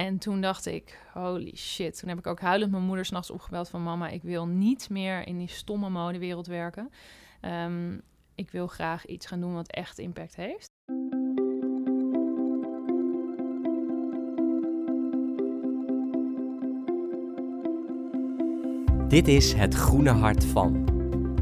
En toen dacht ik, holy shit. Toen heb ik ook huilend mijn moeder s'nachts opgebeld van... mama, ik wil niet meer in die stomme modewereld werken. Ehm, ik wil graag iets gaan doen wat echt impact heeft. Dit is Het Groene Hart van.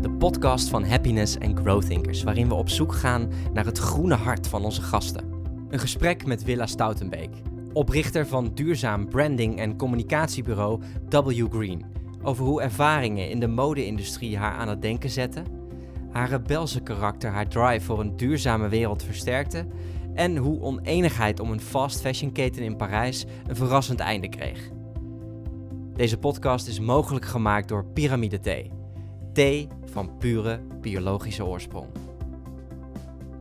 De podcast van Happiness and Growth Thinkers, waarin we op zoek gaan naar het groene hart van onze gasten. Een gesprek met Willa Stoutenbeek, oprichter van duurzaam branding en communicatiebureau W Green, over hoe ervaringen in de mode-industrie haar aan het denken zetten, haar rebelse karakter haar drive voor een duurzame wereld versterkte en hoe oneenigheid om een fast fashion keten in Parijs een verrassend einde kreeg. Deze podcast is mogelijk gemaakt door Pyramide Thee. Thee van pure biologische oorsprong.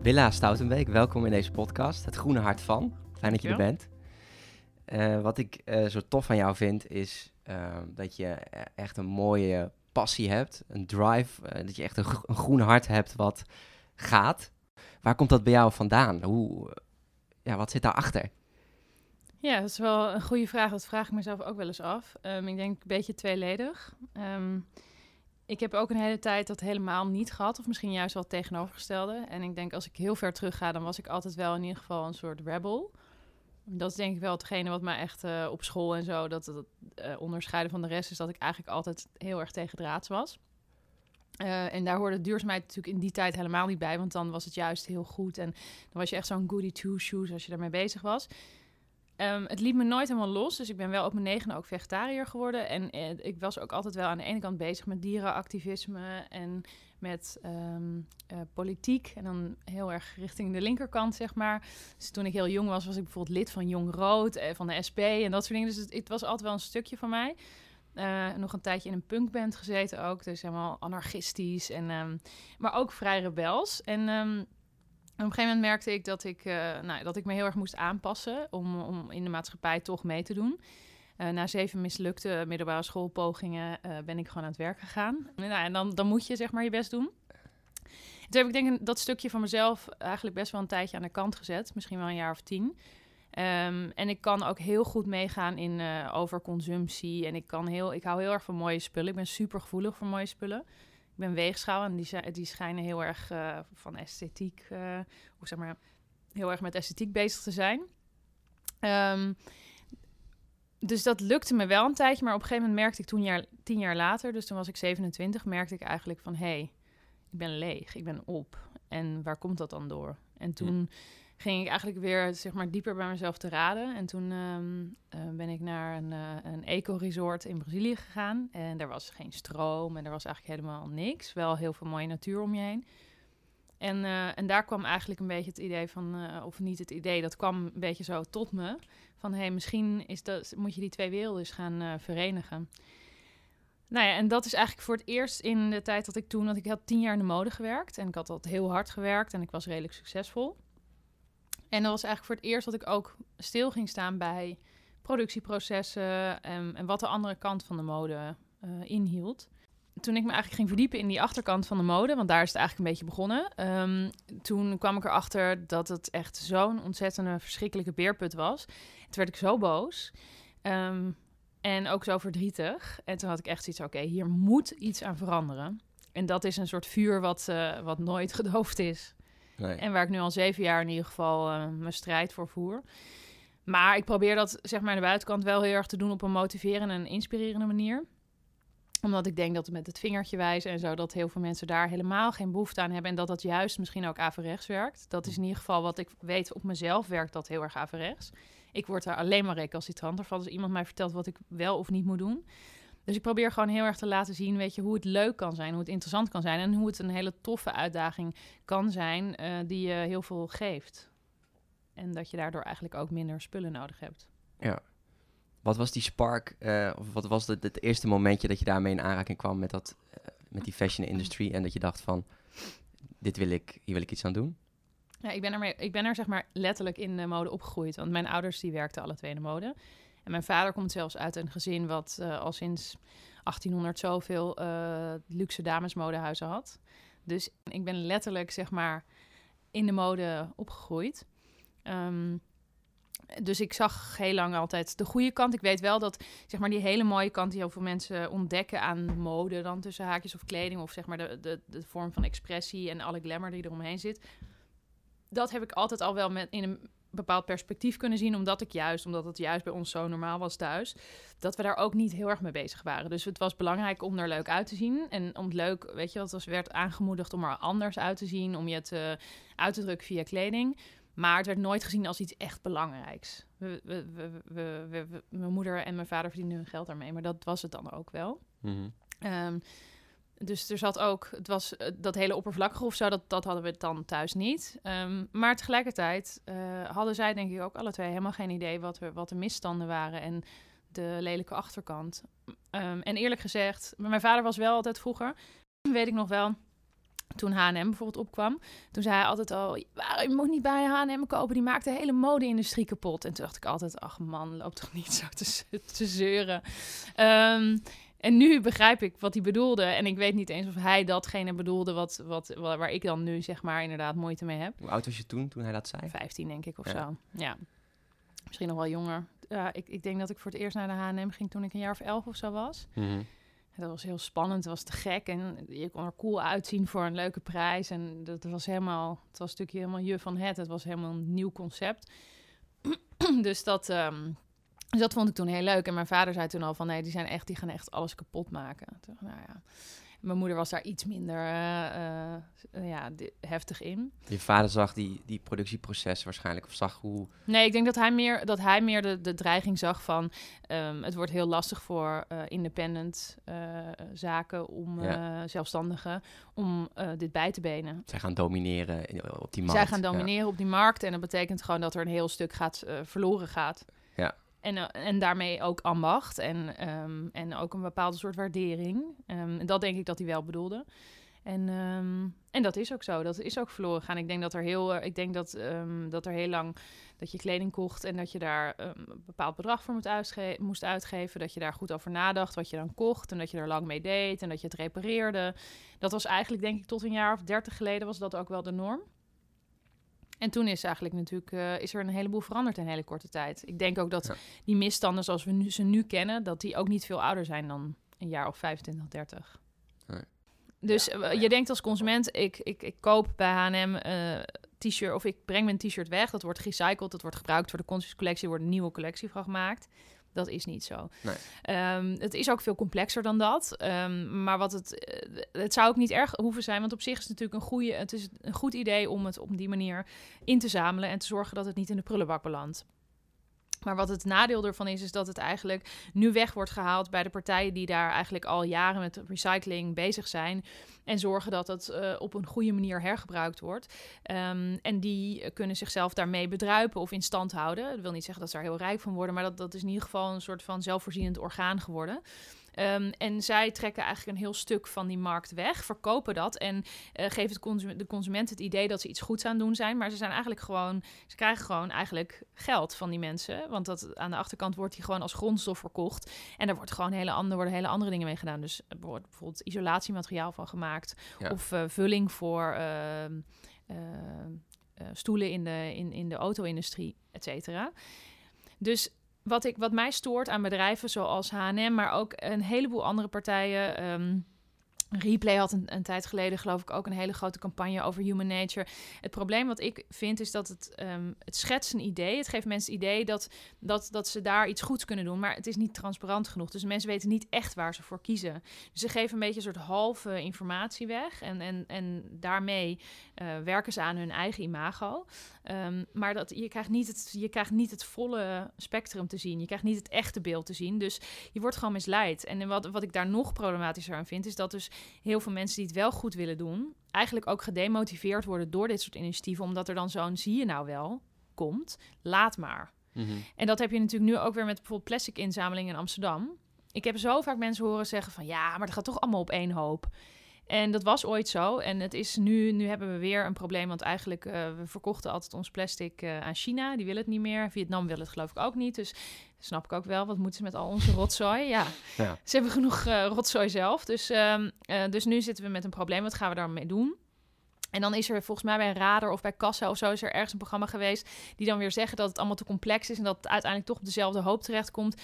Willa Stoutenbeek, welkom in deze podcast. Het groene hart van. Fijn dat je er bent. Uh, wat ik uh, zo tof aan jou vind, is uh, dat je echt een mooie passie hebt, een drive, dat je echt een, een, groen hart hebt wat gaat. Waar komt dat bij jou vandaan? Hoe, ja, wat zit daarachter? Ja, dat is wel een goede vraag. Dat vraag ik mezelf ook wel eens af. Um, ik denk een beetje tweeledig. Um, ik heb ook een hele tijd dat helemaal niet gehad, of misschien juist wel het tegenovergestelde. En ik denk als ik heel ver terug ga, dan was ik altijd wel in ieder geval een soort rebel. Dat is denk ik wel hetgene wat mij echt uh, op school en zo, dat het uh, onderscheiden van de rest is, dat ik eigenlijk altijd heel erg tegen draads was. Uh, en daar hoorde duurzaamheid natuurlijk in die tijd helemaal niet bij, want dan was het juist heel goed. En dan was je echt zo'n goody two-shoes als je daarmee bezig was. Um, het liet me nooit helemaal los. Dus ik ben wel op mijn negen ook vegetariër geworden. En eh, ik was ook altijd wel aan de ene kant bezig met dierenactivisme en met um, uh, politiek. En dan heel erg richting de linkerkant, zeg maar. Dus toen ik heel jong was, was ik bijvoorbeeld lid van Jong Rood, eh, van de SP en dat soort dingen. Dus het, was altijd wel een stukje van mij. Uh, nog een tijdje in een punkband gezeten ook. Dus helemaal anarchistisch. En, um, maar ook vrij rebels. En op een gegeven moment merkte ik dat ik, uh, nou, dat ik me heel erg moest aanpassen om, om in de maatschappij toch mee te doen. Uh, na zeven mislukte middelbare schoolpogingen uh, ben ik gewoon aan het werk gegaan. Nou, en dan, dan moet je zeg maar je best doen. Toen heb ik denk ik dat stukje van mezelf eigenlijk best wel een tijdje aan de kant gezet. Misschien wel een jaar of tien. Um, en ik kan ook heel goed meegaan in overconsumptie. En ik, kan heel, ik hou heel erg van mooie spullen. Ik ben super gevoelig voor mooie spullen. Ik ben weegschaal en die, die schijnen heel erg van esthetiek, of zeg maar, heel erg met esthetiek bezig te zijn. Um, dus dat lukte me wel een tijdje, maar op een gegeven moment merkte ik toen jaar, tien jaar later, dus toen was ik 27, merkte ik eigenlijk van hé, hey, ik ben leeg, ik ben op. En waar komt dat dan door? En toen ging ik eigenlijk weer zeg maar, dieper bij mezelf te raden. En toen um, uh, ben ik naar een, uh, een eco-resort in Brazilië gegaan. En er was geen stroom en er was eigenlijk helemaal niks. Wel heel veel mooie natuur om je heen. En, uh, en daar kwam eigenlijk een beetje het idee van, of niet het idee, dat kwam een beetje zo tot me. Van hé, hey, misschien is dat, moet je die twee werelden eens gaan verenigen. Nou ja, en dat is eigenlijk voor het eerst in de tijd dat ik toen, want ik had tien jaar in de mode gewerkt. En ik had altijd heel hard gewerkt en ik was redelijk succesvol. En dat was eigenlijk voor het eerst dat ik ook stil ging staan bij productieprocessen en, en wat de andere kant van de mode uh, inhield. Toen ik me eigenlijk ging verdiepen in die achterkant van de mode, want daar is het eigenlijk een beetje begonnen. Um, toen kwam ik erachter dat het echt zo'n ontzettende verschrikkelijke beerput was. Toen werd ik zo boos. Um, en ook zo verdrietig. En toen had ik echt zoiets oké, okay, hier moet iets aan veranderen. En dat is een soort vuur wat, uh, wat nooit gedoofd is. Nee. En waar ik nu al zeven jaar in ieder geval uh, mijn strijd voor voer. Maar ik probeer dat zeg maar aan de buitenkant wel heel erg te doen op een motiverende en inspirerende manier omdat ik denk dat met het vingertje wijzen en zo, dat heel veel mensen daar helemaal geen behoefte aan hebben. En dat dat juist misschien ook averechts werkt. Dat is in ieder geval wat ik weet op mezelf werkt dat heel erg averechts. Ik word daar alleen maar recalcitranter van. Als iemand mij vertelt wat ik wel of niet moet doen. Dus ik probeer gewoon heel erg te laten zien, weet je, hoe het leuk kan zijn, hoe het interessant kan zijn en hoe het een hele toffe uitdaging kan zijn uh, die je heel veel geeft. En dat je daardoor eigenlijk ook minder spullen nodig hebt. Ja. Wat was die spark, uh, of wat was het, het eerste momentje dat je daarmee in aanraking kwam met, dat, uh, met die fashion industry en dat je dacht van, dit wil ik, hier wil ik iets aan doen? Ja, ik ben, er ik ben er zeg maar letterlijk in de mode opgegroeid, want mijn ouders die werkten alle twee in de mode. En mijn vader komt zelfs uit een gezin wat uh, al sinds 1800 zoveel uh, luxe damesmodehuizen had. Dus ik ben letterlijk, zeg maar, in de mode opgegroeid. Um, dus ik zag heel lang altijd de goede kant. Ik weet wel dat zeg maar, die hele mooie kant die heel veel mensen ontdekken aan mode, dan tussen haakjes of kleding, of zeg maar de, de, de vorm van expressie en alle glamour die eromheen zit. Dat heb ik altijd al wel met in een bepaald perspectief kunnen zien, omdat ik juist, omdat het juist bij ons zo normaal was thuis, dat we daar ook niet heel erg mee bezig waren. Dus het was belangrijk om er leuk uit te zien en om het leuk, weet je, het werd aangemoedigd om er anders uit te zien, om je het uh, uit te drukken via kleding. Maar het werd nooit gezien als iets echt belangrijks. We, we, we, mijn moeder en mijn vader verdienden hun geld daarmee, maar dat was het dan ook wel. Ehm, dus er zat ook, het was eh, dat hele oppervlakkige of zo, dat, dat hadden we dan thuis niet. Ehm, maar tegelijkertijd uh, hadden zij denk ik ook alle twee helemaal geen idee wat, er, wat de misstanden waren en de lelijke achterkant. Um, en eerlijk gezegd, mijn vader was wel altijd vroeger, weet ik nog wel, toen H&M bijvoorbeeld opkwam, toen zei hij altijd al, je moet niet bij H&M kopen, die maakt de hele mode-industrie kapot. En toen dacht ik altijd, ach man, loop toch niet zo te, te zeuren. Um, en nu begrijp ik wat hij bedoelde. En ik weet niet eens of hij datgene bedoelde wat, wat, waar ik dan nu zeg maar inderdaad moeite mee heb. Hoe oud was je toen, toen hij dat zei? 15 denk ik of zo. Ja. Misschien nog wel jonger. Ja, ik, ik denk dat ik voor het eerst naar de H&M ging toen ik een jaar of elf of zo was. Mhm. Dat was heel spannend, het was te gek en je kon er cool uitzien voor een leuke prijs. En dat was helemaal, het was stukje helemaal je van het. Het was helemaal een nieuw concept. dus dat, um, dus dat vond ik toen heel leuk. En mijn vader zei toen al van nee, die zijn echt, die gaan echt alles kapot maken. Toen, nou ja. Mijn moeder was daar iets minder uh, uh, ja, heftig in. Je vader zag die, die productieproces waarschijnlijk, of zag hoe... Nee, ik denk dat hij meer, dat hij meer de, de dreiging zag van... Um, het wordt heel lastig voor uh, independent zaken, om ja. zelfstandigen, om dit bij te benen. Zij gaan domineren op die markt. Zij gaan domineren ja. op die markt en dat betekent gewoon dat er een heel stuk gaat, verloren gaat. Ja. En, eh, en daarmee ook ambacht en, um, en ook een bepaalde soort waardering. Um, dat denk ik dat hij wel bedoelde. En, um, en dat is ook zo. Dat is ook verloren gaan. Ik denk dat er heel, uh, ik denk dat, dat er heel lang dat je kleding kocht en dat je daar een bepaald bedrag voor moet moest uitgeven. Dat je daar goed over nadacht wat je dan kocht en dat je er lang mee deed en dat je het repareerde. Dat was eigenlijk, denk ik, tot een jaar of dertig geleden was dat ook wel de norm. En toen is eigenlijk natuurlijk uh, is er een heleboel veranderd in een hele korte tijd. Ik denk ook dat die misstanden zoals we nu, ze nu kennen, dat die ook niet veel ouder zijn dan een jaar of 25, 30. Nee. Dus ja, uh, je denkt als consument, ik, ik, ik koop bij H&M uh, t-shirt of ik breng mijn t-shirt weg. Dat wordt gerecycled, dat wordt gebruikt voor de collectie, wordt een nieuwe collectie van gemaakt. Dat is niet zo. Nee. Um, het is ook veel complexer dan dat. Um, maar wat het, uh, het zou ook niet erg hoeven zijn, want op zich is het natuurlijk een, goede, het is een goed idee om het op die manier in te zamelen en te zorgen dat het niet in de prullenbak belandt. Maar wat het nadeel ervan is, is dat het eigenlijk nu weg wordt gehaald bij de partijen die daar eigenlijk al jaren met recycling bezig zijn. En zorgen dat het uh, op een goede manier hergebruikt wordt. Um, en die kunnen zichzelf daarmee bedruipen of in stand houden. Dat wil niet zeggen dat ze er heel rijk van worden, maar dat, dat is in ieder geval een soort van zelfvoorzienend orgaan geworden. Um, en zij trekken eigenlijk een heel stuk van die markt weg, verkopen dat en uh, geven het consument, de consument het idee dat ze iets goeds aan het doen zijn. Maar ze zijn eigenlijk gewoon, ze krijgen gewoon eigenlijk geld van die mensen. Want dat, aan de achterkant wordt die gewoon als grondstof verkocht. En daar wordt gewoon hele andere, worden hele andere dingen mee gedaan. Dus er wordt bijvoorbeeld isolatiemateriaal van gemaakt. Ja. Of uh, vulling voor. Uh, stoelen in de, in, in de auto-industrie, et cetera. Dus wat, ik, wat mij stoort aan bedrijven zoals H&M, maar ook een heleboel andere partijen... Um, Replay had een, een, tijd geleden, geloof ik, ook een hele grote campagne over human nature. Het probleem wat ik vind is dat het, um, het schetst een idee. Het geeft mensen het idee dat, dat, dat ze daar iets goeds kunnen doen, maar het is niet transparant genoeg. Dus mensen weten niet echt waar ze voor kiezen. Dus ze geven een beetje een soort halve informatie weg en, en, en daarmee uh, werken ze aan hun eigen imago. Um, maar dat, je, krijgt niet het, je krijgt niet het volle spectrum te zien. Je krijgt niet het echte beeld te zien. Dus je wordt gewoon misleid. En wat, wat ik daar nog problematischer aan vind, is dat dus heel veel mensen die het wel goed willen doen, eigenlijk ook gedemotiveerd worden door dit soort initiatieven, omdat er dan zo'n zie je nou wel komt, laat maar. Mm -hmm. En dat heb je natuurlijk nu ook weer met bijvoorbeeld plastic inzameling in Amsterdam. Ik heb zo vaak mensen horen zeggen van ja, maar dat gaat toch allemaal op één hoop. En dat was ooit zo. En het is nu, nu hebben we weer een probleem. Want eigenlijk, uh, we verkochten altijd ons plastic uh, aan China. Die willen het niet meer. Vietnam wil het geloof ik ook niet. Dus snap ik ook wel. Wat moeten ze met al onze rotzooi? Ja, ja. ze hebben genoeg uh, rotzooi zelf. Dus, um, dus nu zitten we met een probleem. Wat gaan we daarmee doen? En dan is er volgens mij bij Radar of bij Kassa of zo... is er ergens een programma geweest... die dan weer zeggen dat het allemaal te complex is... en dat het uiteindelijk toch op dezelfde hoop terechtkomt.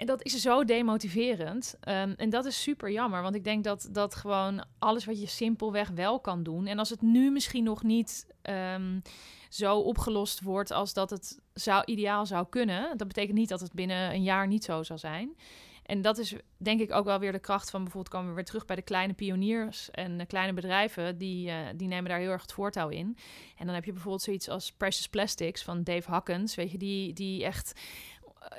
En dat is zo demotiverend. Um, en dat is super jammer, want ik denk dat, dat gewoon alles wat je simpelweg wel kan doen. En als het nu misschien nog niet um, zo opgelost wordt als dat het zou, ideaal zou kunnen, dat betekent niet dat het binnen een jaar niet zo zal zijn. En dat is denk ik ook wel weer de kracht van bijvoorbeeld komen we weer terug bij de kleine pioniers en de kleine bedrijven, die, uh, die nemen daar heel erg het voortouw in. En dan heb je bijvoorbeeld zoiets als Precious Plastics van Dave Hakkens, weet je, die, die echt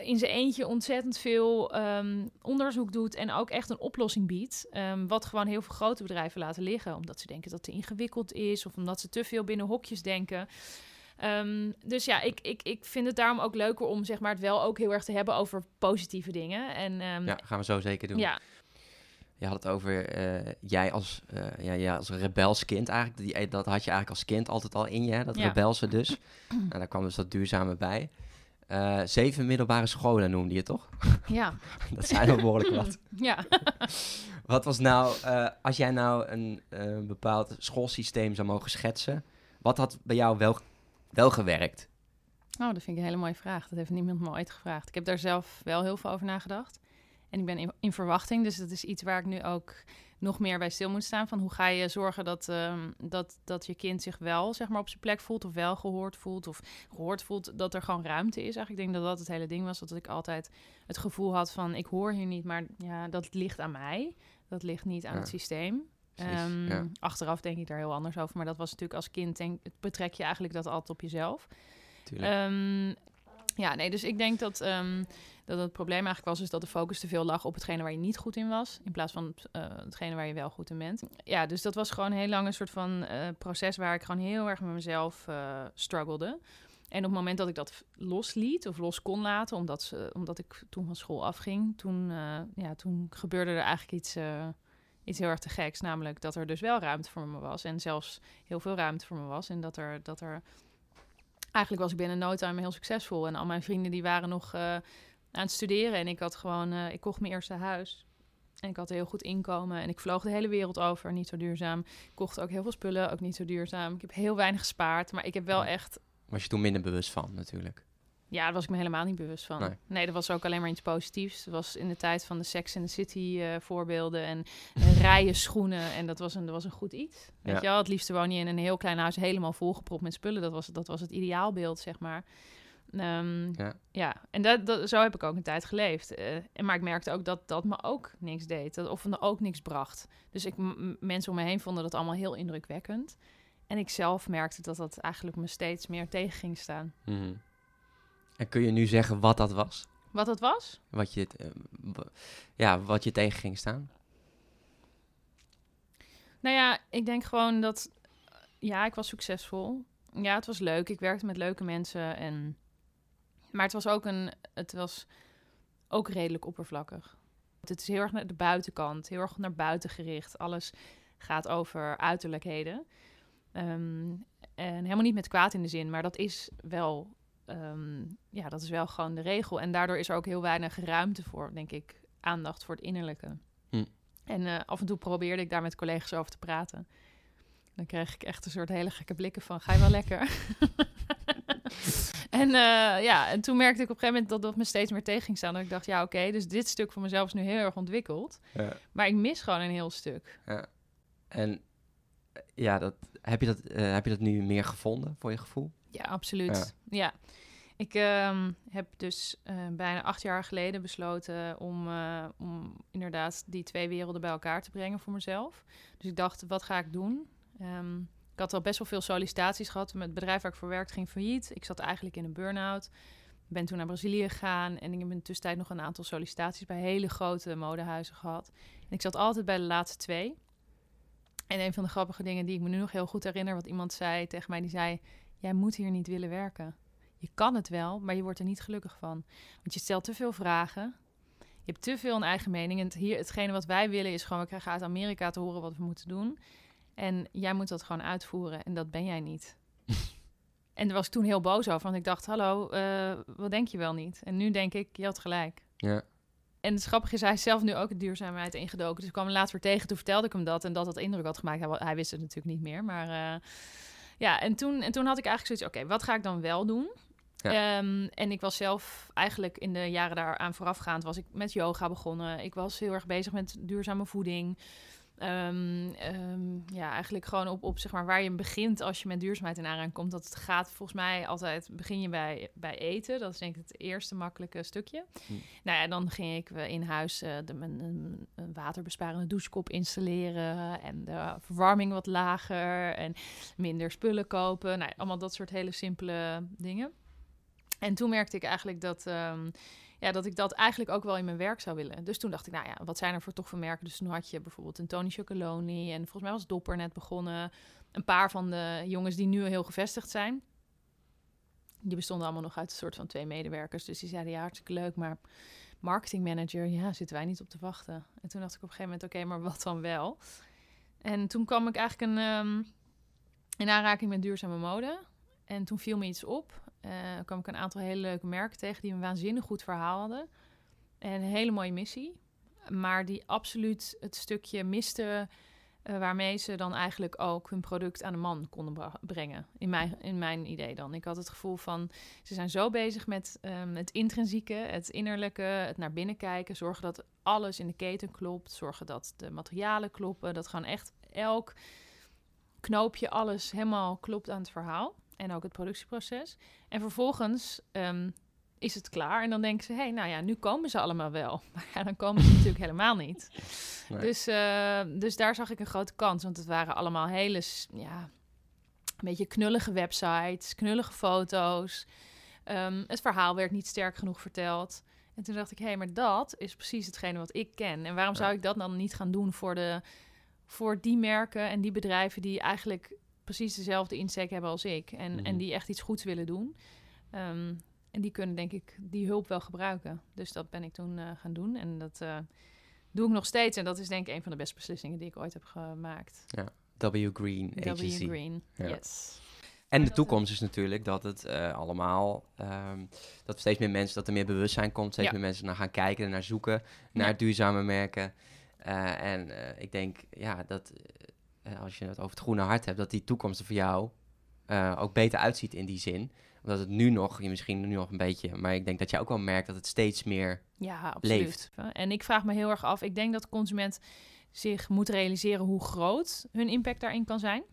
in zijn eentje ontzettend veel um, onderzoek doet en ook echt een oplossing biedt. Um, wat gewoon heel veel grote bedrijven laten liggen. Omdat ze denken dat het te ingewikkeld is of omdat ze te veel binnen hokjes denken. Um, dus ja, ik, ik, ik vind het daarom ook leuker om zeg maar, het wel ook heel erg te hebben over positieve dingen. En, ja, gaan we zo zeker doen. Ja. Je had het over uh, jij als, uh, ja, ja, als rebelskind eigenlijk. Die, dat had je eigenlijk als kind altijd al in je, dat ja. rebelse dus. nou, daar kwam dus dat duurzame bij. Uh, zeven middelbare scholen noemde je toch? Ja. dat zijn wel behoorlijk wat. ja. wat was nou, uh, als jij nou een uh, bepaald schoolsysteem zou mogen schetsen, wat had bij jou wel, wel gewerkt? Oh, dat vind ik een hele mooie vraag. Dat heeft niemand me ooit gevraagd. Ik heb daar zelf wel heel veel over nagedacht. En ik ben in, in verwachting, dus dat is iets waar ik nu ook nog meer bij stil moet staan. Van hoe ga je zorgen dat, um, dat, dat je kind zich wel zeg maar, op zijn plek voelt, of wel gehoord voelt, of gehoord voelt dat er gewoon ruimte is. Eigenlijk ik denk dat dat het hele ding was, dat ik altijd het gevoel had van ik hoor hier niet, maar ja, dat ligt aan mij. Dat ligt niet aan Ja. het systeem. Um, ja. Achteraf denk ik daar heel anders over, maar dat was natuurlijk als kind, denk, betrek je eigenlijk dat altijd op jezelf. Ehm, ja, nee, dus ik denk dat, ehm, dat het probleem eigenlijk was... is dat de focus te veel lag op hetgene waar je niet goed in was... in plaats van uh, hetgene waar je wel goed in bent. Ja, dus dat was gewoon heel lang een soort van uh, proces... waar ik gewoon heel erg met mezelf uh, struggelde. En op het moment dat ik dat losliet of los kon laten... omdat, ze, omdat ik toen van school afging... toen, eh, ja, toen gebeurde er eigenlijk iets eh, iets heel erg te geks. Namelijk dat er dus wel ruimte voor me was. En zelfs heel veel ruimte voor me was. En dat er, dat er eigenlijk was ik binnen no time heel succesvol. En al mijn vrienden die waren nog aan het studeren. En ik had gewoon, uh, ik kocht mijn eerste huis. En ik had een heel goed inkomen. En ik vloog de hele wereld over, niet zo duurzaam. Ik kocht ook heel veel spullen, ook niet zo duurzaam. Ik heb heel weinig gespaard, maar ik heb wel echt... Was je toen minder bewust van, natuurlijk? Ja, daar was ik me helemaal niet bewust van. Nee, nee dat was ook alleen maar iets positiefs. Het was in de tijd van de Sex in the City uh, voorbeelden en, en rijen schoenen. En dat was een, dat was een goed iets. Weet ja. je wel, het liefst woon je in een heel klein huis helemaal volgepropt met spullen. Dat was, dat was het ideaalbeeld, zeg maar. Um, ja. ja, en dat, dat, zo heb ik ook een tijd geleefd. Uh, en, maar ik merkte ook dat dat me ook niks deed. Dat, of me ook niks bracht. Dus ik, mensen om me heen vonden dat allemaal heel indrukwekkend. En ik zelf merkte dat dat eigenlijk me steeds meer tegen ging staan. Mm -hmm. En kun je nu zeggen wat dat was? Wat dat was? Wat je, uh, ja, wat je tegen ging staan? Nou ja, ik denk gewoon dat... Ja, ik was succesvol. Ja, het was leuk. Ik werkte met leuke mensen. En, maar het was ook een... Het was ook redelijk oppervlakkig. Het is heel erg naar de buitenkant. Heel erg naar buiten gericht. Alles gaat over uiterlijkheden. Um, en helemaal niet met kwaad in de zin. Maar dat is wel Um, ja, dat is wel gewoon de regel. En daardoor is er ook heel weinig ruimte voor, denk ik, aandacht voor het innerlijke. Hm. En uh, af en toe probeerde ik daar met collega's over te praten. Dan kreeg ik echt een soort hele gekke blikken van, ga je wel lekker? en uh, ja, en toen merkte ik op een gegeven moment dat dat me steeds meer tegen ging staan. Dat ik dacht, ja oké, okay, dus dit stuk van mezelf is nu heel erg ontwikkeld. Ja. Maar ik mis gewoon een heel stuk. Ja. En ja, dat, heb, je dat, uh, heb je dat nu meer gevonden voor je gevoel? Ja, absoluut. Ja. ja. Ik uh, heb dus bijna acht jaar geleden besloten om, om inderdaad die twee werelden bij elkaar te brengen voor mezelf. Dus ik dacht, wat ga ik doen? Um, ik had al best wel veel sollicitaties gehad. Met het bedrijf waar ik voor werkte ging failliet. Ik zat eigenlijk in een burn-out. Ben toen naar Brazilië gegaan en ik heb in de tussentijd nog een aantal sollicitaties bij hele grote modehuizen gehad. En ik zat altijd bij de laatste twee. En een van de grappige dingen die ik me nu nog heel goed herinner, wat iemand zei tegen mij, die zei: Jij moet hier niet willen werken. Je kan het wel, maar je wordt er niet gelukkig van. Want je stelt te veel vragen. Je hebt te veel een eigen mening. En hier, hetgene wat wij willen is gewoon... we krijgen uit Amerika te horen wat we moeten doen. En jij moet dat gewoon uitvoeren. En dat ben jij niet. en daar was ik toen heel boos over. Want ik dacht, hallo, uh, wat denk je wel niet? En nu denk ik, je had gelijk. Ja. en het grappige is, hij is zelf nu ook de duurzaamheid ingedoken. Dus ik kwam hem laatst weer tegen, toen vertelde ik hem dat. En dat dat indruk had gemaakt. Hij wist het natuurlijk niet meer. Maar eh, ja, en toen, en toen had ik eigenlijk zoiets, oké, wat ga ik dan wel doen? Ja. Ehm, en ik was zelf eigenlijk in de jaren daaraan voorafgaand... was ik met yoga begonnen. Ik was heel erg bezig met duurzame voeding. Ehm, ehm, ja, eigenlijk gewoon op, op zeg maar, waar je begint als je met duurzaamheid in aanraking komt. Dat het gaat volgens mij altijd, begin je bij, bij eten. Dat is denk ik het eerste makkelijke stukje. Hm. Nou ja, dan ging ik eh, in huis eh, de, een, waterbesparende douchekop installeren. En de verwarming wat lager. En minder spullen kopen. Nou, allemaal dat soort hele simpele dingen. En toen merkte ik eigenlijk dat, ehm, ja, dat ik dat eigenlijk ook wel in mijn werk zou willen. Dus toen dacht ik, nou ja, wat zijn er voor toch voor merken? Dus toen had je bijvoorbeeld een Tony Chocoloni en volgens mij was Dopper net begonnen. Een paar van de jongens die nu heel gevestigd zijn. Die bestonden allemaal nog uit een soort van twee medewerkers. Dus die zeiden, ja, hartstikke leuk, maar marketingmanager, ja, zitten wij niet op te wachten. En toen dacht ik op een gegeven moment, oké, maar wat dan wel? En toen kwam ik eigenlijk een, ehm, in aanraking met duurzame mode. En toen viel me iets op. Eh, kwam ik een aantal hele leuke merken tegen die een waanzinnig goed verhaal hadden. En een hele mooie missie. Maar die absoluut het stukje miste eh, waarmee ze dan eigenlijk ook hun product aan de man konden brengen. In mijn, in mijn idee dan. Ik had het gevoel van, ze zijn zo bezig met ehm, het intrinsieke, het innerlijke, het naar binnen kijken. Zorgen dat alles in de keten klopt. Zorgen dat de materialen kloppen. Dat gewoon echt elk knoopje, alles helemaal klopt aan het verhaal. En ook het productieproces. En vervolgens ehm, is het klaar. En dan denken ze, hé, hey, nou ja, nu komen ze allemaal wel. Maar ja, dan komen ze natuurlijk helemaal niet. Nee. Dus, eh, dus daar zag ik een grote kans. Want het waren allemaal hele, ja, een beetje knullige websites, knullige foto's. Ehm, het verhaal werd niet sterk genoeg verteld. En toen dacht ik, hé, hey, maar dat is precies hetgene wat ik ken. En waarom zou ik dat dan niet gaan doen voor, de, voor die merken en die bedrijven die eigenlijk precies dezelfde insteek hebben als ik. En, Mhm. en die echt iets goeds willen doen. Ehm, en die kunnen denk ik die hulp wel gebruiken. Dus dat ben ik toen eh, gaan doen. En dat eh, doe ik nog steeds. En dat is denk ik een van de beste beslissingen die ik ooit heb gemaakt. W Green W Agency. Green, Ja. yes. En de dat, toekomst is natuurlijk dat het eh, allemaal, ehm, dat steeds meer mensen, dat er meer bewustzijn komt, steeds Ja. meer mensen naar gaan kijken, naar zoeken, naar Ja. duurzame merken. Eh, en eh, ik denk, ja, dat eh, als je het over het groene hart hebt, dat die toekomst er voor jou eh, ook beter uitziet in die zin. Omdat het nu nog, je misschien nu nog een beetje, maar ik denk dat je ook wel merkt dat het steeds meer Ja, absoluut. Leeft. En ik vraag me heel erg af. Ik denk dat de consument zich moet realiseren hoe groot hun impact daarin kan zijn.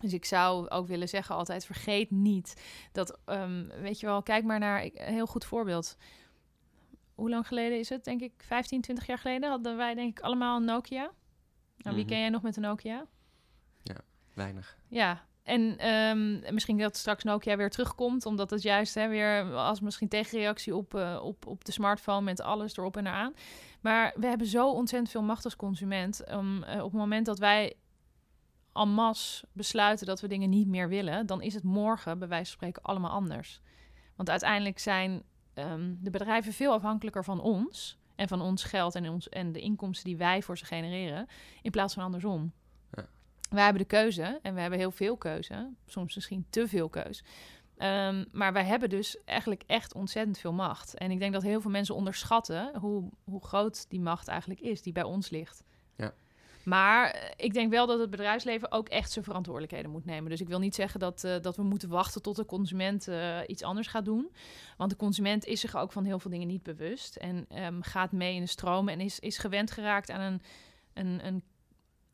Dus ik zou ook willen zeggen altijd, vergeet niet dat, ehm, weet je wel, kijk maar naar een heel goed voorbeeld. Hoe lang geleden is het? Denk ik 15, 20 jaar geleden hadden wij denk ik allemaal een Nokia. Nou, wie Mhm. ken jij nog met een Nokia? weinig. Ja, en ehm, misschien dat straks Nokia weer terugkomt, omdat het juist hè, weer als misschien tegenreactie op, eh, op, op de smartphone met alles erop en eraan. Maar we hebben zo ontzettend veel macht als consument. om eh, op het moment dat wij en masse besluiten dat we dingen niet meer willen, dan is het morgen bij wijze van spreken allemaal anders. Want uiteindelijk zijn ehm, de bedrijven veel afhankelijker van ons en van ons geld en, ons, en de inkomsten die wij voor ze genereren, in plaats van andersom. Ja. Wij hebben de keuze en we hebben heel veel keuze, soms misschien te veel keus. Ehm, maar wij hebben dus eigenlijk echt ontzettend veel macht. En ik denk dat heel veel mensen onderschatten hoe, hoe groot die macht eigenlijk is die bij ons ligt. Ja. Maar eh, ik denk wel dat het bedrijfsleven ook echt zijn verantwoordelijkheden moet nemen. Dus ik wil niet zeggen dat, eh, dat we moeten wachten tot de consument eh, iets anders gaat doen. Want de consument is zich ook van heel veel dingen niet bewust. En ehm, gaat mee in de stroom en is, is gewend geraakt aan een, een, een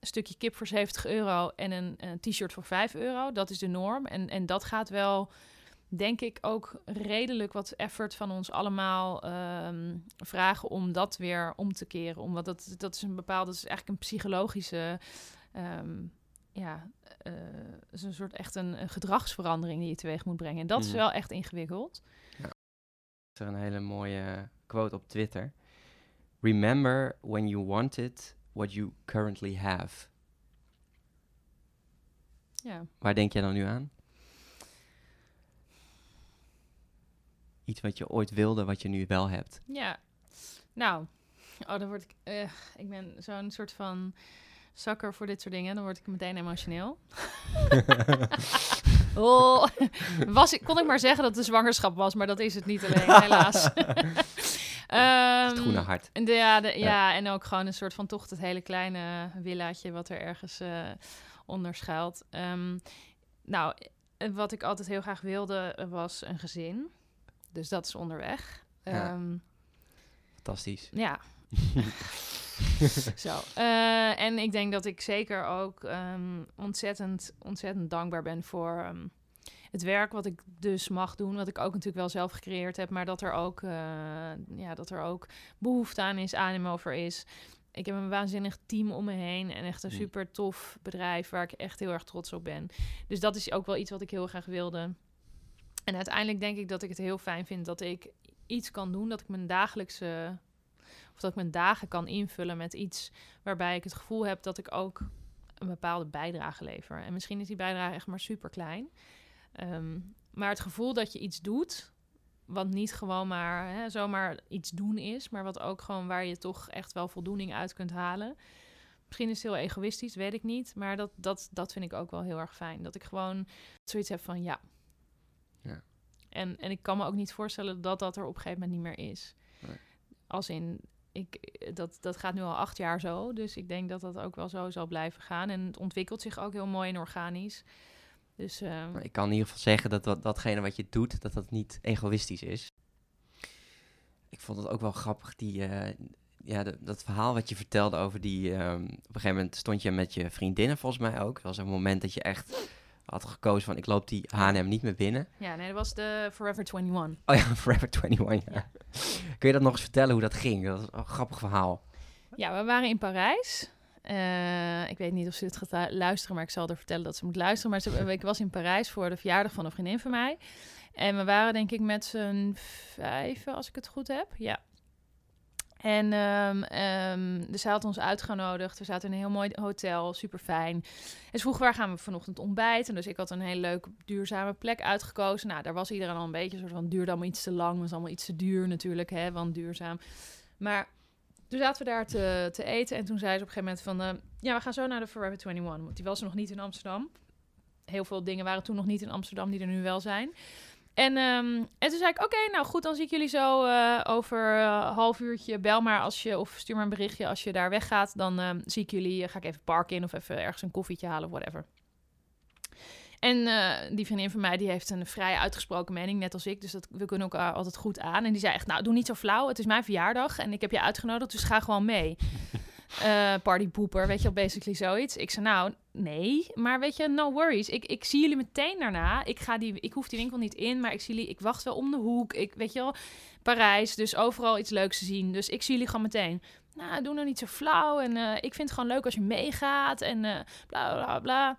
stukje kip voor 70 euro en een, een t-shirt voor 5 euro. Dat is de norm. En, en dat gaat wel, denk ik, ook redelijk wat effort van ons allemaal ehm, vragen om dat weer om te keren. Omdat dat, dat is een bepaalde, dat is eigenlijk een psychologische. ehm, ja, eh, is een soort echt een, een gedragsverandering die je teweeg moet brengen. En dat is Mhm. wel echt ingewikkeld. is er een hele mooie quote op Twitter. Remember when you wanted what you currently have. Ja. Waar denk jij dan nu aan? Iets wat je ooit wilde, wat je nu wel hebt. Ja, nou, oh, dan word ik. eh, ik ben zo'n soort van zakker voor dit soort dingen. Dan word ik meteen emotioneel. oh, was ik, kon ik maar zeggen dat het de zwangerschap was, maar dat is het niet alleen, helaas. Ehm, het groene hart. En de, ja, de, ja. en ook gewoon een soort van toch het hele kleine villaatje wat er ergens uh, onder schuilt. Ehm, nou, wat ik altijd heel graag wilde was een gezin. Dus dat is onderweg. Ja. Ehm, Fantastisch. Ja. Zo. Uh, en ik denk dat ik zeker ook um, ontzettend, ontzettend dankbaar ben voor um, het werk wat ik dus mag doen. Wat ik ook natuurlijk wel zelf gecreëerd heb. Maar dat er ook, uh, ja, dat er ook behoefte aan is, animo over is. Ik heb een waanzinnig team om me heen en echt een mm. super tof bedrijf waar ik echt heel erg trots op ben. Dus dat is ook wel iets wat ik heel graag wilde. En uiteindelijk denk ik dat ik het heel fijn vind dat ik iets kan doen, dat ik mijn dagelijkse of dat ik mijn dagen kan invullen met iets waarbij ik het gevoel heb dat ik ook een bepaalde bijdrage lever. En misschien is die bijdrage echt maar super klein. Ehm, maar het gevoel dat je iets doet, wat niet gewoon maar hè, zomaar iets doen is, maar wat ook gewoon waar je toch echt wel voldoening uit kunt halen. Misschien is het heel egoïstisch, weet ik niet. Maar dat, dat, dat vind ik ook wel heel erg fijn. Dat ik gewoon zoiets heb van ja. En, en ik kan me ook niet voorstellen dat dat er op een gegeven moment niet meer is. Nee. Als in, ik, dat, dat gaat nu al acht jaar zo. Dus ik denk dat dat ook wel zo zal blijven gaan. En het ontwikkelt zich ook heel mooi en organisch. Dus, uh... Ik kan in ieder geval zeggen dat, dat datgene wat je doet, dat dat niet egoïstisch is. Ik vond het ook wel grappig, die, uh, ja, dat verhaal wat je vertelde over die... Um, op een gegeven moment stond je met je vriendinnen volgens mij ook. Dat was een moment dat je echt had gekozen van ik loop die H&M niet meer binnen. Ja, nee, dat was de Forever 21. Oh ja, Forever 21, ja. Kun je dat nog eens vertellen hoe dat ging? Dat is een grappig verhaal. Ja, we waren in Parijs. Uh, ik weet niet of ze het gaat luisteren, maar ik zal er vertellen dat ze moet luisteren. Maar ze, ik was in Parijs voor de verjaardag van een vriendin van mij. En we waren denk ik met z'n vijven, als ik het goed heb. Ja, en um, dus hij had ons uitgenodigd. We zaten in een heel mooi hotel, super fijn. En ze vroeg waar gaan we vanochtend ontbijten. Dus ik had een hele leuke, duurzame plek uitgekozen. Nou, daar was iedereen al een beetje soort van, duurde allemaal iets te lang. Was allemaal iets te duur natuurlijk, hè, want duurzaam. Maar toen zaten we daar te, te eten. En toen zei ze op een gegeven moment van, uh, ja, we gaan zo naar de Forever 21. Want die was nog niet in Amsterdam. Heel veel dingen waren toen nog niet in Amsterdam, die er nu wel zijn. En, um, en toen zei ik, oké, nou goed, dan zie ik jullie zo uh, over uh, half uurtje. Bel maar als je, of stuur maar een berichtje als je daar weggaat. Dan um, zie ik jullie, uh, ga ik even parken in of even ergens een koffietje halen whatever. En die vriendin van mij, die heeft een vrij uitgesproken mening, net als ik. Dus dat, we kunnen elkaar altijd goed aan. En die zei echt, nou, doe niet zo flauw. Het is mijn verjaardag en ik heb je uitgenodigd, dus ga gewoon mee. Uh, partypoeper, weet je wel, basically zoiets. Ik zei, nou, nee, maar weet je, no worries. Ik, ik zie jullie meteen daarna. Ik, ga die, ik hoef die winkel niet in, maar ik zie jullie, ik wacht wel om de hoek. Ik, weet je wel, Parijs, dus overal iets leuks te zien. Dus ik zie jullie gewoon meteen. Nou, doe nou niet zo flauw. En uh, ik vind het gewoon leuk als je meegaat en uh, bla, bla, bla.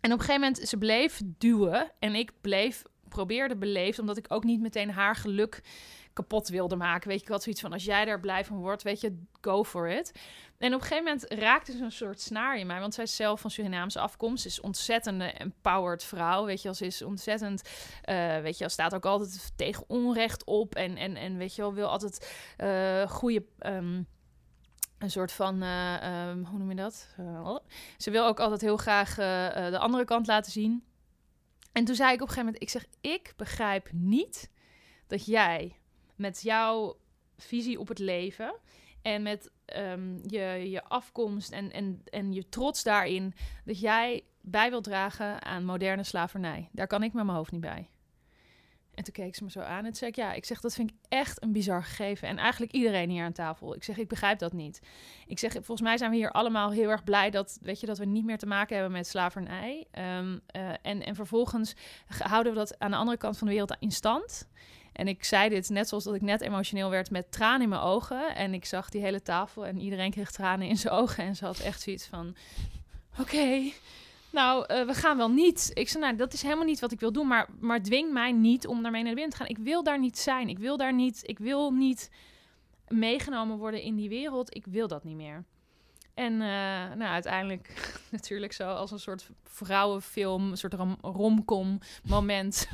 En op een gegeven moment, ze bleef duwen en ik bleef, probeerde beleefd, omdat ik ook niet meteen haar geluk kapot wilde maken. Weet je, had zoiets van, als jij daar blij van wordt, weet je, go for it. En op een gegeven moment raakte ze een soort snaar in mij, want zij zelf van Surinaamse afkomst, is ontzettende empowered vrouw, weet je, als is ontzettend, uh, weet je, als staat ook altijd tegen onrecht op en, en, en weet je wel, wil altijd uh, goede... Um, een soort van, uh, um, hoe noem je dat? ze wil ook altijd heel graag de andere kant laten zien. En toen zei ik op een gegeven moment, ik zeg, ik begrijp niet dat jij met jouw visie op het leven en met um, je, je afkomst en, en, en je trots daarin, dat jij bij wilt dragen aan moderne slavernij. Daar kan ik met mijn hoofd niet bij. En toen keek ze me zo aan en zei ik, ja, ik zeg, dat vind ik echt een bizar gegeven. En eigenlijk iedereen hier aan tafel. Ik zeg, ik begrijp dat niet. Ik zeg, volgens mij zijn we hier allemaal heel erg blij dat, weet je, dat we niet meer te maken hebben met slavernij. Um, uh, en, en vervolgens houden we dat aan de andere kant van de wereld in stand. En ik zei dit net zoals dat ik net emotioneel werd met tranen in mijn ogen. En ik zag die hele tafel en iedereen kreeg tranen in zijn ogen. En ze had echt zoiets van: Oké, nou, uh, we gaan wel niet. Ik zei: Nou, dat is helemaal niet wat ik wil doen. Maar, maar dwing mij niet om daarmee naar de wind te gaan. Ik wil daar niet zijn. Ik wil daar niet. Ik wil niet meegenomen worden in die wereld. Ik wil dat niet meer. En uh, nou, uiteindelijk natuurlijk zo als een soort vrouwenfilm, een soort rom romcom moment.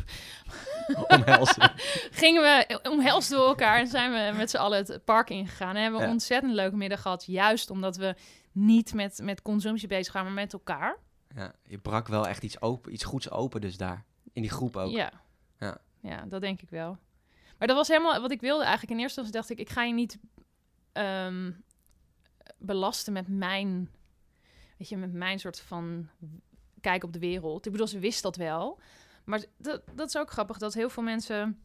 Omhelzen. Gingen we omhelzen door elkaar en zijn we met z'n allen het park ingegaan. En hebben we een ontzettend leuke middag gehad. Juist omdat we niet met, met consumptie bezig gaan, maar met elkaar. Ja, je brak wel echt iets, open, iets goeds open dus daar. In die groep ook. Ja. Ja, ja dat denk ik wel. Maar dat was helemaal wat ik wilde eigenlijk. In eerste instantie dacht ik, ik ga je niet ehm, belasten met mijn, weet je, met mijn soort van kijk op de wereld. Ik bedoel, ze wist dat wel. Maar dat, dat is ook grappig, dat heel veel mensen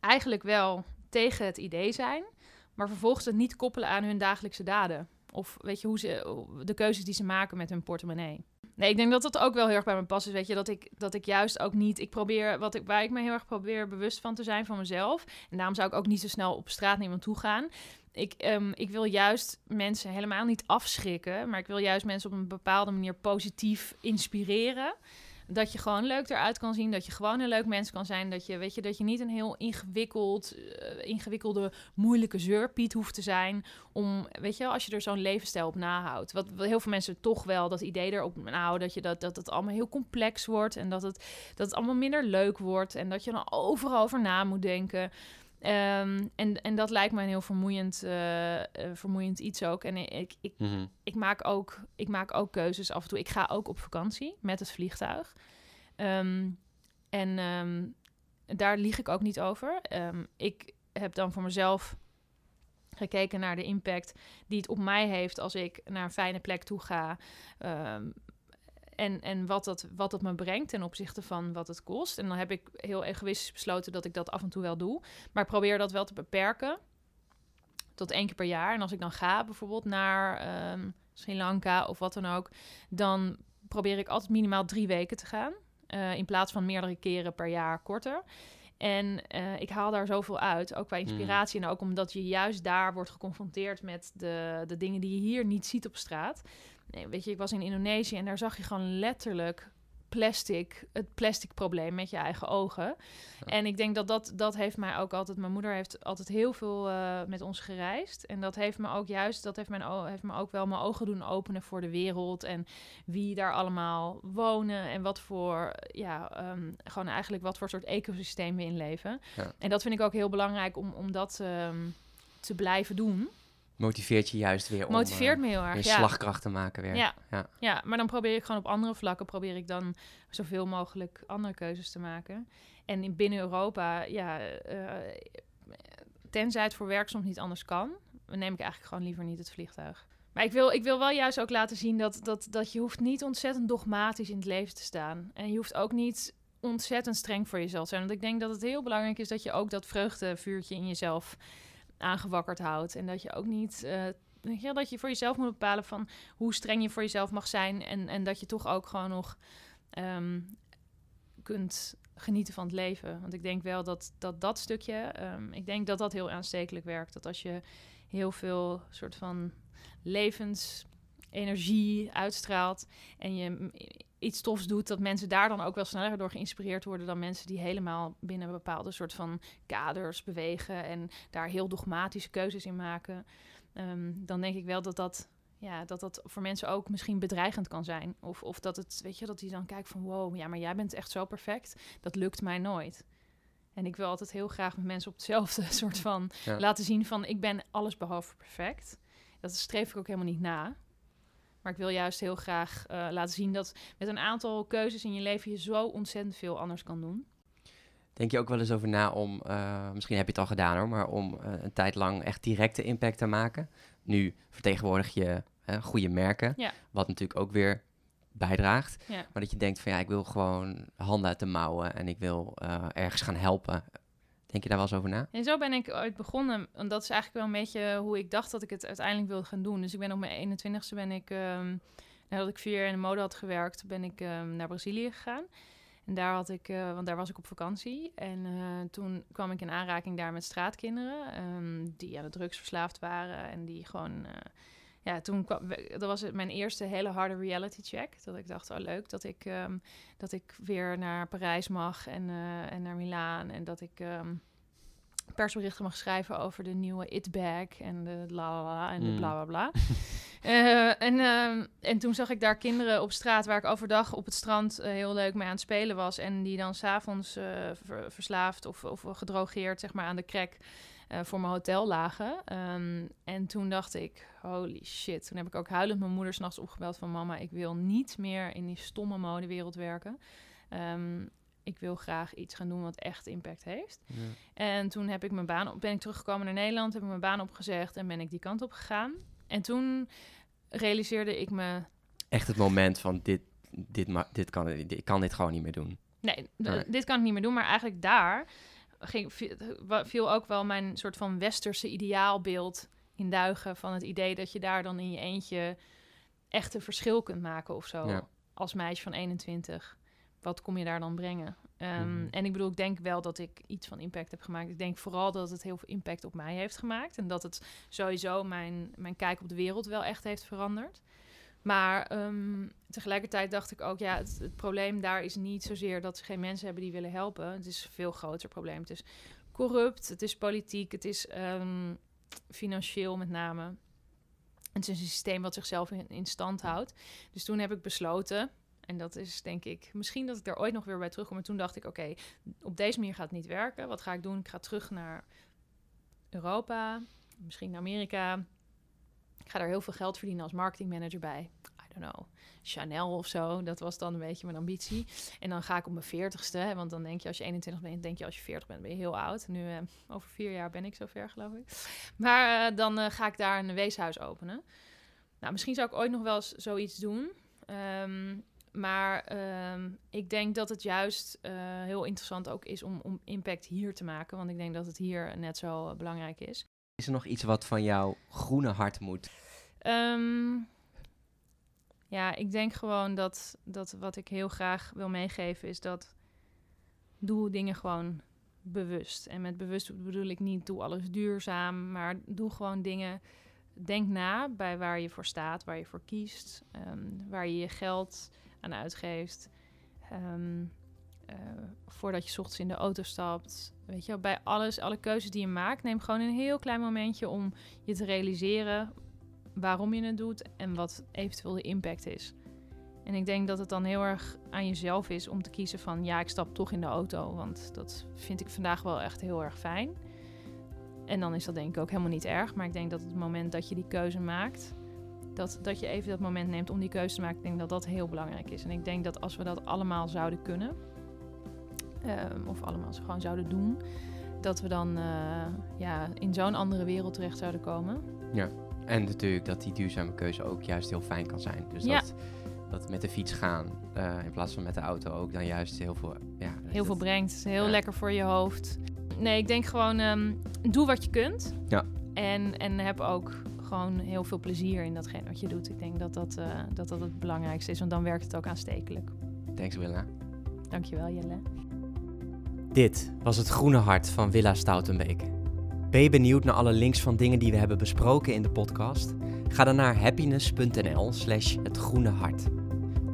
eigenlijk wel tegen het idee zijn, maar vervolgens het niet koppelen aan hun dagelijkse daden. Of weet je, hoe ze, de keuzes die ze maken met hun portemonnee. Nee, ik denk dat dat ook wel heel erg bij me past. Is, weet je, dat ik, dat ik juist ook niet. Ik probeer wat ik, waar ik me heel erg probeer bewust van te zijn van mezelf. En daarom zou ik ook niet zo snel op straat naar iemand toe gaan. Ik, um, ik wil juist mensen helemaal niet afschrikken. Maar ik wil juist mensen op een bepaalde manier positief inspireren. Dat je gewoon leuk eruit kan zien. Dat je gewoon een leuk mens kan zijn. Dat je, weet je, dat je niet een heel ingewikkeld, uh, ingewikkelde, moeilijke zeurpiet hoeft te zijn. Om, weet je, als je er zo'n levensstijl op nahoudt. Wat, wat heel veel mensen toch wel dat idee erop nou Dat je dat, dat het allemaal heel complex wordt. En dat het, dat het allemaal minder leuk wordt. En dat je dan overal over na moet denken. Um, en, en dat lijkt me een heel vermoeiend, uh, uh, vermoeiend iets ook. En ik, ik, mm -hmm. ik, maak ook, ik maak ook keuzes af en toe. Ik ga ook op vakantie met het vliegtuig. Um, en um, daar lieg ik ook niet over. ik heb dan voor mezelf gekeken naar de impact die het op mij heeft als ik naar een fijne plek toe ga. En, en wat, dat, wat dat me brengt ten opzichte van wat het kost. En dan heb ik heel egoïstisch besloten dat ik dat af en toe wel doe. Maar ik probeer dat wel te beperken. Tot één keer per jaar. En als ik dan ga bijvoorbeeld naar um, Sri Lanka of wat dan ook. Dan probeer ik altijd minimaal drie weken te gaan. Uh, in plaats van meerdere keren per jaar korter. En uh, ik haal daar zoveel uit, ook qua inspiratie. Mm. En ook omdat je juist daar wordt geconfronteerd met de, de dingen die je hier niet ziet op straat. Nee, weet je, ik was in Indonesië en daar zag je gewoon letterlijk plastic, het plastic probleem met je eigen ogen. En ik denk dat, dat dat heeft mij ook altijd, mijn moeder heeft altijd heel veel uh, met ons gereisd. En dat heeft me ook juist, dat heeft, mijn, heeft me ook wel mijn ogen doen openen voor de wereld. En wie daar allemaal wonen en wat voor, ja, um, gewoon eigenlijk wat voor soort ecosysteem we in leven. Ja. En dat vind ik ook heel belangrijk om, om dat um, te blijven doen motiveert je juist weer motiveert om me heel erg, ja. slagkracht te maken weer. Ja. ja. Ja. maar dan probeer ik gewoon op andere vlakken probeer ik dan zoveel mogelijk andere keuzes te maken. En in binnen Europa, ja, uh, tenzij het voor werk soms niet anders kan, neem ik eigenlijk gewoon liever niet het vliegtuig. Maar ik wil, ik wil wel juist ook laten zien dat, dat, dat je hoeft niet ontzettend dogmatisch in het leven te staan. En je hoeft ook niet ontzettend streng voor jezelf te zijn. Want ik denk dat het heel belangrijk is dat je ook dat vreugdevuurtje in jezelf aangewakkerd houdt. En dat je ook niet. Uh, ja, dat je voor jezelf moet bepalen van hoe streng je voor jezelf mag zijn. En, en dat je toch ook gewoon nog um, kunt genieten van het leven. Want ik denk wel dat dat, dat stukje. Um, ik denk dat dat heel aanstekelijk werkt. Dat als je heel veel soort van levensenergie uitstraalt. En je iets tofs doet, dat mensen daar dan ook wel sneller door geïnspireerd worden dan mensen die helemaal binnen bepaalde soort van kaders bewegen en daar heel dogmatische keuzes in maken. Um, dan denk ik wel dat dat, ja, dat dat voor mensen ook misschien bedreigend kan zijn. Of, of dat het, weet je, dat die dan kijkt van wow, ja, maar jij bent echt zo perfect. Dat lukt mij nooit. En ik wil altijd heel graag met mensen op hetzelfde soort van ja. laten zien van ik ben alles behalve perfect. Dat streef ik ook helemaal niet na. Maar ik wil juist heel graag uh, laten zien dat met een aantal keuzes in je leven je zo ontzettend veel anders kan doen. Denk je ook wel eens over na om, uh, misschien heb je het al gedaan hoor, maar om uh, een tijd lang echt directe impact te maken? Nu vertegenwoordig je goede merken, ja. wat natuurlijk ook weer bijdraagt. Ja. Maar dat je denkt van ja, ik wil gewoon handen uit de mouwen en ik wil ergens gaan helpen. Denk je daar wel eens over na? En zo ben ik ooit begonnen. En dat is eigenlijk wel een beetje hoe ik dacht dat ik het uiteindelijk wilde gaan doen. Dus ik ben op mijn 21ste ben ik, um, nadat ik vier jaar in de mode had gewerkt, ben ik um, naar Brazilië gegaan. En daar had ik, uh, want daar was ik op vakantie. En uh, toen kwam ik in aanraking daar met straatkinderen. Um, die aan de drugs verslaafd waren. En die gewoon. Uh, ja, toen kwam. Dat was het mijn eerste hele harde reality check. Dat ik dacht, oh leuk dat ik, um, dat ik weer naar Parijs mag en, en naar Milaan. En dat ik. Um, persberichten mag schrijven over de nieuwe it-bag en de la la en de Mm. bla bla bla. Eh, en, ehm, en toen zag ik daar kinderen op straat waar ik overdag op het strand eh, heel leuk mee aan het spelen was. En die dan s'avonds eh ver- verslaafd of, of gedrogeerd zeg maar, aan de crack eh, voor mijn hotel lagen. Ehm, en toen dacht ik, holy shit. Toen heb ik ook huilend mijn moeder s'nachts opgebeld van... mama, ik wil niet meer in die stomme modewereld werken. Ehm, ik wil graag iets gaan doen wat echt impact heeft. Ja. En toen heb ik mijn baan op, ben ik teruggekomen naar Nederland, heb ik mijn baan opgezegd en ben ik die kant op gegaan. En toen realiseerde ik me, Echt het moment van dit, dit, dit kan, ik kan dit gewoon niet meer doen. Nee. dit kan ik niet meer doen. Maar eigenlijk daar ging, viel, wa- viel ook wel mijn soort van westerse ideaalbeeld in duigen van het idee dat je daar dan in je eentje echt een verschil kunt maken of zo. Ja. Als meisje van 21. Wat kom je daar dan brengen? Ehm, Mhm. En ik bedoel, ik denk wel dat ik iets van impact heb gemaakt. Ik denk vooral dat het heel veel impact op mij heeft gemaakt. En dat het sowieso mijn, mijn kijk op de wereld wel echt heeft veranderd. Maar ehm, tegelijkertijd dacht ik ook, ja, het, probleem daar is niet zozeer dat ze geen mensen hebben die willen helpen. Het is een veel groter probleem. Het is corrupt, het is politiek, het is ehm, financieel met name. Het is een systeem wat zichzelf in, in stand houdt. Dus toen heb ik besloten, en dat is denk ik, misschien dat ik daar ooit nog weer bij terugkom. Maar toen dacht ik, oké, op deze manier gaat het niet werken. Wat ga ik doen? Ik ga terug naar Europa, misschien naar Amerika. Ik ga daar heel veel geld verdienen als marketingmanager bij. I don't know. Chanel of zo. Dat was dan een beetje mijn ambitie. En dan ga ik op mijn veertigste. Want dan denk je als je 21 bent, denk je als je 40 bent, ben je heel oud. Nu eh, over vier jaar ben ik zover, geloof ik. Maar eh, dan eh, ga ik daar een weeshuis openen. Nou, misschien zou ik ooit nog wel eens zoiets doen. Ehm, maar ehm, ik denk dat het juist heel interessant ook is om, om impact hier te maken. Want ik denk dat het hier net zo belangrijk is. Is er nog iets wat van jouw groene hart moet? Ehm, ja, ik denk gewoon dat, dat wat ik heel graag wil meegeven is dat doe dingen gewoon bewust. En met bewust bedoel ik niet doe alles duurzaam, maar doe gewoon dingen. Denk na bij waar je voor staat, waar je voor kiest, ehm, waar je je geld aan uitgeeft. Ehm, eh, voordat je ochtends in de auto stapt. Weet je, bij alles, alle keuzes die je maakt, neem gewoon een heel klein momentje om je te realiseren waarom je het doet en wat eventueel de impact is. En ik denk dat het dan heel erg aan jezelf is om te kiezen van ja, ik stap toch in de auto, want dat vind ik vandaag wel echt heel erg fijn. En dan is dat denk ik ook helemaal niet erg, maar ik denk dat het moment dat je die keuze maakt, dat, dat je even dat moment neemt om die keuze te maken, ik denk dat dat heel belangrijk is. En ik denk dat als we dat allemaal zouden kunnen, of allemaal zo gewoon zouden doen, dat we dan eh, ja, in zo'n andere wereld terecht zouden komen. En natuurlijk dat die duurzame keuze ook juist heel fijn kan zijn. Dus Ja. dat, dat met de fiets gaan eh, in plaats van met de auto ook dan juist heel veel... Ja, heel veel dat- brengt. Heel Ja. lekker voor je hoofd. Nee, ik denk gewoon, ehm, doe wat je kunt. Ja. En, en heb ook gewoon heel veel plezier in datgene wat je doet. Ik denk dat dat, eh, dat dat het belangrijkste is, want dan werkt het ook aanstekelijk. Thanks Willa. Dankjewel, Jelle. Dit was het groene hart van Villa Stoutenbeek. Ben je benieuwd naar alle links van dingen die we hebben besproken in de podcast? Ga dan naar happiness.nl slash het groene hart.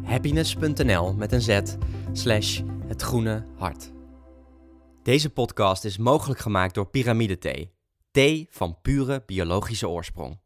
Happiness.nl met een z slash het groene hart. Deze podcast is mogelijk gemaakt door Pyramide Thee. Thee van pure biologische oorsprong.